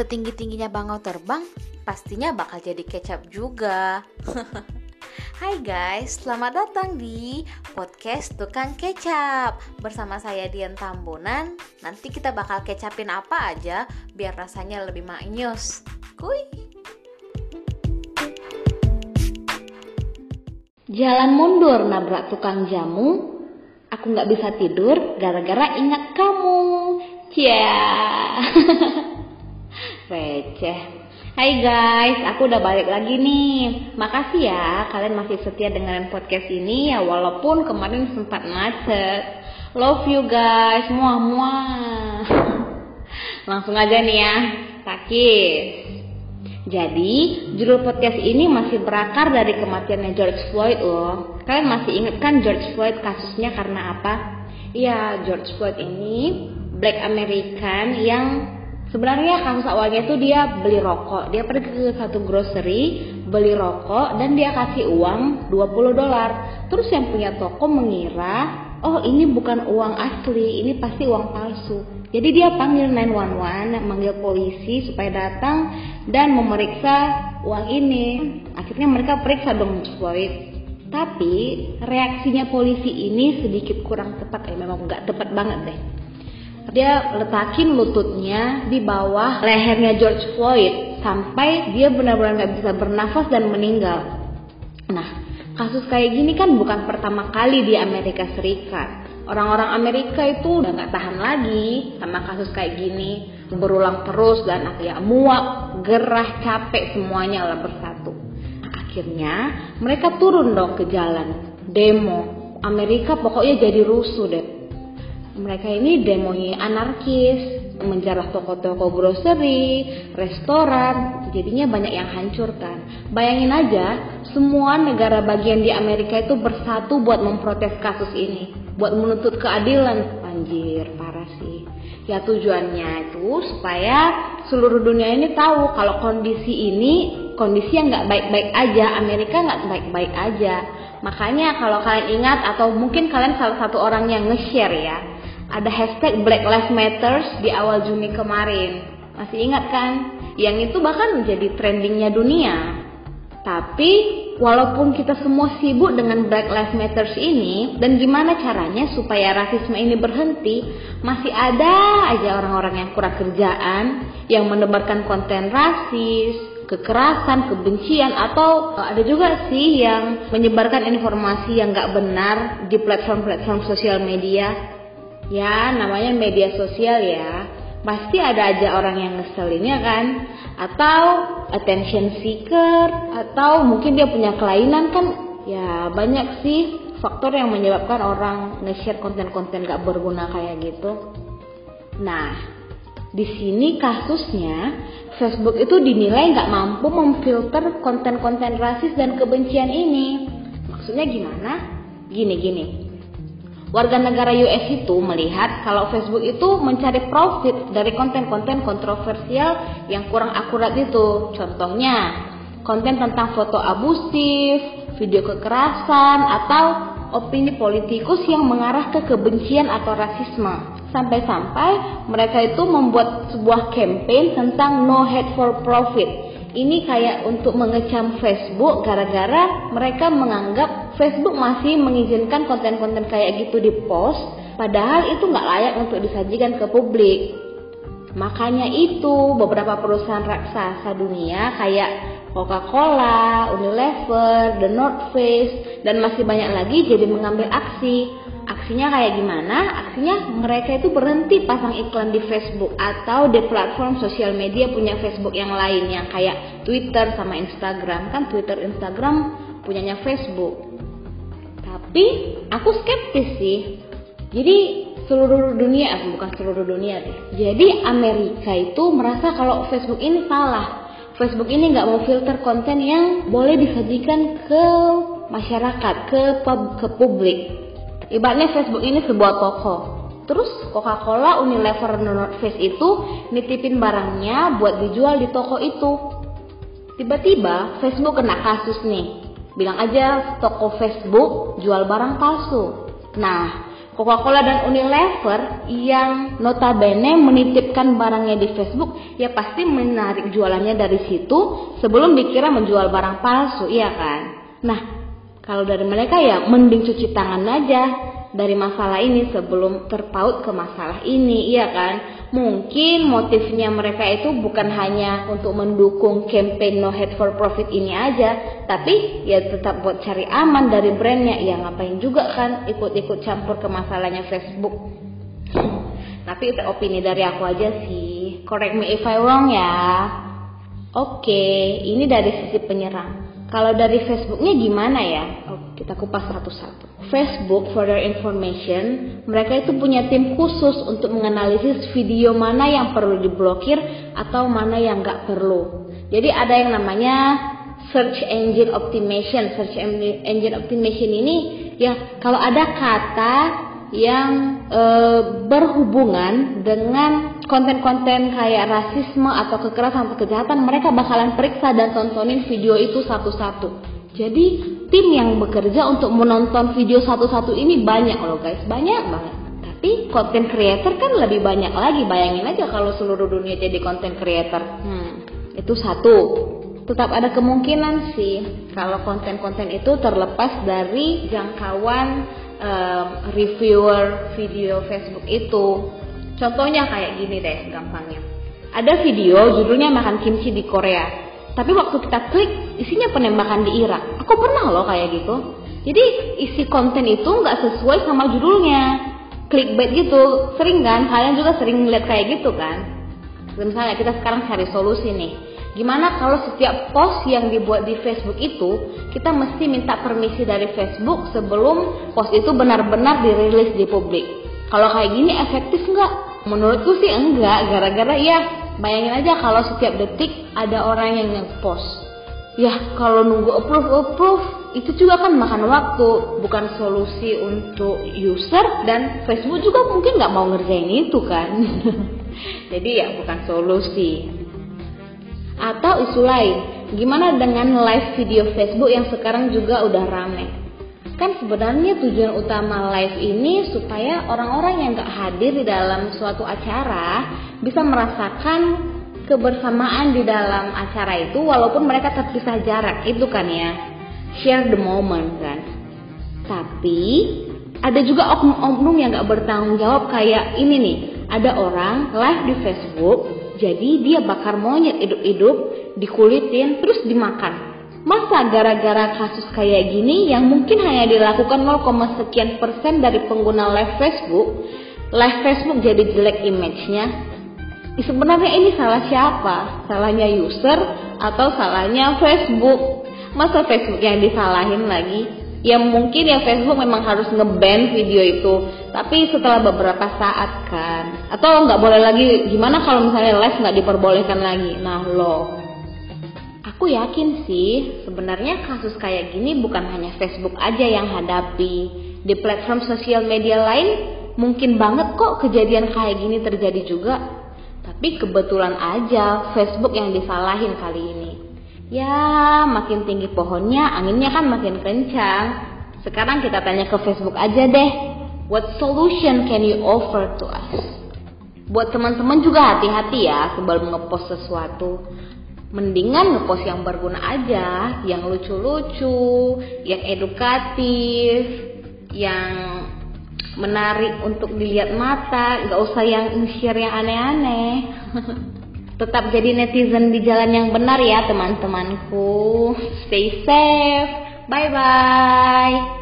setinggi-tingginya bangau terbang, pastinya bakal jadi kecap juga. Hai guys, selamat datang di podcast Tukang Kecap. Bersama saya Dian Tambunan. Nanti kita bakal kecapin apa aja biar rasanya lebih maknyus Kuy! Jalan mundur nabrak tukang jamu. Aku gak bisa tidur gara-gara ingat kamu. Cia Receh Hai guys, aku udah balik lagi nih. Makasih ya kalian masih setia dengan podcast ini ya walaupun kemarin sempat macet. Love you guys, muah muah. Langsung aja nih ya, takis. Jadi, judul podcast ini masih berakar dari kematiannya George Floyd loh. Kalian masih inget kan George Floyd kasusnya karena apa? Iya, George Floyd ini Black American yang Sebenarnya kasus awalnya itu dia beli rokok. Dia pergi ke satu grocery, beli rokok dan dia kasih uang 20 dolar. Terus yang punya toko mengira, "Oh, ini bukan uang asli, ini pasti uang palsu." Jadi dia panggil 911, manggil polisi supaya datang dan memeriksa uang ini. Akhirnya mereka periksa dong Floyd. Tapi reaksinya polisi ini sedikit kurang tepat ya, memang nggak tepat banget deh dia letakin lututnya di bawah lehernya George Floyd sampai dia benar-benar nggak bisa bernafas dan meninggal. Nah, kasus kayak gini kan bukan pertama kali di Amerika Serikat. Orang-orang Amerika itu udah nggak tahan lagi sama kasus kayak gini, berulang terus dan ya muak, gerah, capek semuanya lah bersatu. Akhirnya mereka turun dong ke jalan, demo. Amerika pokoknya jadi rusuh deh mereka ini demonya anarkis, menjarah toko-toko grocery, restoran, jadinya banyak yang hancur kan. Bayangin aja, semua negara bagian di Amerika itu bersatu buat memprotes kasus ini, buat menuntut keadilan. Anjir, parah sih. Ya tujuannya itu supaya seluruh dunia ini tahu kalau kondisi ini kondisi yang nggak baik-baik aja, Amerika nggak baik-baik aja. Makanya kalau kalian ingat atau mungkin kalian salah satu orang yang nge-share ya, ada hashtag Black Lives Matters di awal Juni kemarin. Masih ingat kan? Yang itu bahkan menjadi trendingnya dunia. Tapi walaupun kita semua sibuk dengan Black Lives Matters ini dan gimana caranya supaya rasisme ini berhenti, masih ada aja orang-orang yang kurang kerjaan yang menebarkan konten rasis, kekerasan, kebencian atau ada juga sih yang menyebarkan informasi yang gak benar di platform-platform sosial media ya namanya media sosial ya. Pasti ada aja orang yang ngeselinnya kan? Atau attention seeker atau mungkin dia punya kelainan kan? Ya banyak sih faktor yang menyebabkan orang nge-share konten-konten gak berguna kayak gitu. Nah di sini kasusnya Facebook itu dinilai nggak mampu memfilter konten-konten rasis dan kebencian ini. Maksudnya gimana? Gini-gini warga negara US itu melihat kalau Facebook itu mencari profit dari konten-konten kontroversial yang kurang akurat itu. Contohnya, konten tentang foto abusif, video kekerasan, atau opini politikus yang mengarah ke kebencian atau rasisme. Sampai-sampai mereka itu membuat sebuah campaign tentang no hate for profit ini kayak untuk mengecam Facebook gara-gara mereka menganggap Facebook masih mengizinkan konten-konten kayak gitu di post padahal itu nggak layak untuk disajikan ke publik makanya itu beberapa perusahaan raksasa dunia kayak Coca-Cola, Unilever, The North Face, dan masih banyak lagi jadi mengambil aksi Aksinya kayak gimana? Aksinya mereka itu berhenti pasang iklan di Facebook atau di platform sosial media punya Facebook yang lain yang kayak Twitter sama Instagram. Kan Twitter, Instagram punyanya Facebook. Tapi aku skeptis sih. Jadi seluruh dunia, eh, bukan seluruh dunia deh. Jadi Amerika itu merasa kalau Facebook ini salah. Facebook ini nggak mau filter konten yang boleh disajikan ke masyarakat, ke pub, ke publik. Ibaratnya Facebook ini sebuah toko. Terus Coca-Cola, Unilever, Face itu nitipin barangnya buat dijual di toko itu. Tiba-tiba Facebook kena kasus nih. Bilang aja toko Facebook jual barang palsu. Nah, Coca-Cola dan Unilever yang notabene menitipkan barangnya di Facebook ya pasti menarik jualannya dari situ sebelum dikira menjual barang palsu, iya kan? Nah, kalau dari mereka ya mending cuci tangan aja dari masalah ini sebelum terpaut ke masalah ini, iya kan? Mungkin motifnya mereka itu bukan hanya untuk mendukung campaign no hate for profit ini aja, tapi ya tetap buat cari aman dari brandnya. Ya ngapain juga kan ikut-ikut campur ke masalahnya Facebook. Tapi itu opini dari aku aja sih. Correct me if I wrong ya. Oke, ini dari sisi penyerang. Kalau dari Facebooknya gimana ya? Kita kupas satu-satu. Facebook, for your information, mereka itu punya tim khusus untuk menganalisis video mana yang perlu diblokir atau mana yang nggak perlu. Jadi ada yang namanya search engine optimization. Search engine optimization ini ya kalau ada kata yang e, berhubungan dengan konten-konten kayak rasisme atau kekerasan atau kejahatan mereka bakalan periksa dan tontonin video itu satu-satu. Jadi tim yang bekerja untuk menonton video satu-satu ini banyak loh guys. Banyak banget. Tapi konten creator kan lebih banyak lagi. Bayangin aja kalau seluruh dunia jadi konten creator. Hmm, itu satu. Tetap ada kemungkinan sih kalau konten-konten itu terlepas dari jangkauan um, reviewer video Facebook itu. Contohnya kayak gini deh gampangnya. Ada video judulnya makan kimchi di Korea. Tapi waktu kita klik isinya penembakan di Irak. Aku pernah loh kayak gitu. Jadi isi konten itu nggak sesuai sama judulnya. Clickbait gitu. Sering kan? Kalian juga sering lihat kayak gitu kan? Misalnya kita sekarang cari solusi nih Gimana kalau setiap post yang dibuat di Facebook itu kita mesti minta permisi dari Facebook sebelum post itu benar-benar dirilis di publik. Kalau kayak gini efektif nggak? Menurutku sih enggak, gara-gara ya bayangin aja kalau setiap detik ada orang yang nge-post. Ya kalau nunggu approve approve itu juga kan makan waktu, bukan solusi untuk user dan Facebook juga mungkin nggak mau ngerjain itu kan. Jadi ya bukan solusi. Atau isu lain, gimana dengan live video Facebook yang sekarang juga udah rame? Kan sebenarnya tujuan utama live ini supaya orang-orang yang gak hadir di dalam suatu acara bisa merasakan kebersamaan di dalam acara itu walaupun mereka terpisah jarak. Itu kan ya. Share the moment kan. Tapi ada juga oknum-oknum yang gak bertanggung jawab kayak ini nih. Ada orang live di Facebook jadi dia bakar monyet hidup-hidup, dikulitin, terus dimakan. Masa gara-gara kasus kayak gini yang mungkin hanya dilakukan 0, sekian persen dari pengguna live Facebook, live Facebook jadi jelek image-nya? Ya, sebenarnya ini salah siapa? Salahnya user atau salahnya Facebook? Masa Facebook yang disalahin lagi? ya mungkin ya Facebook memang harus ngeban video itu tapi setelah beberapa saat kan atau nggak boleh lagi gimana kalau misalnya live nggak diperbolehkan lagi nah lo aku yakin sih sebenarnya kasus kayak gini bukan hanya Facebook aja yang hadapi di platform sosial media lain mungkin banget kok kejadian kayak gini terjadi juga tapi kebetulan aja Facebook yang disalahin kali ini Ya, makin tinggi pohonnya, anginnya kan makin kencang. Sekarang kita tanya ke Facebook aja deh. What solution can you offer to us? Buat teman-teman juga hati-hati ya sebelum ngepost sesuatu. Mendingan ngepost yang berguna aja, yang lucu-lucu, yang edukatif, yang menarik untuk dilihat mata, nggak usah yang share yang aneh-aneh. Tetap jadi netizen di jalan yang benar ya teman-temanku. Stay safe. Bye bye.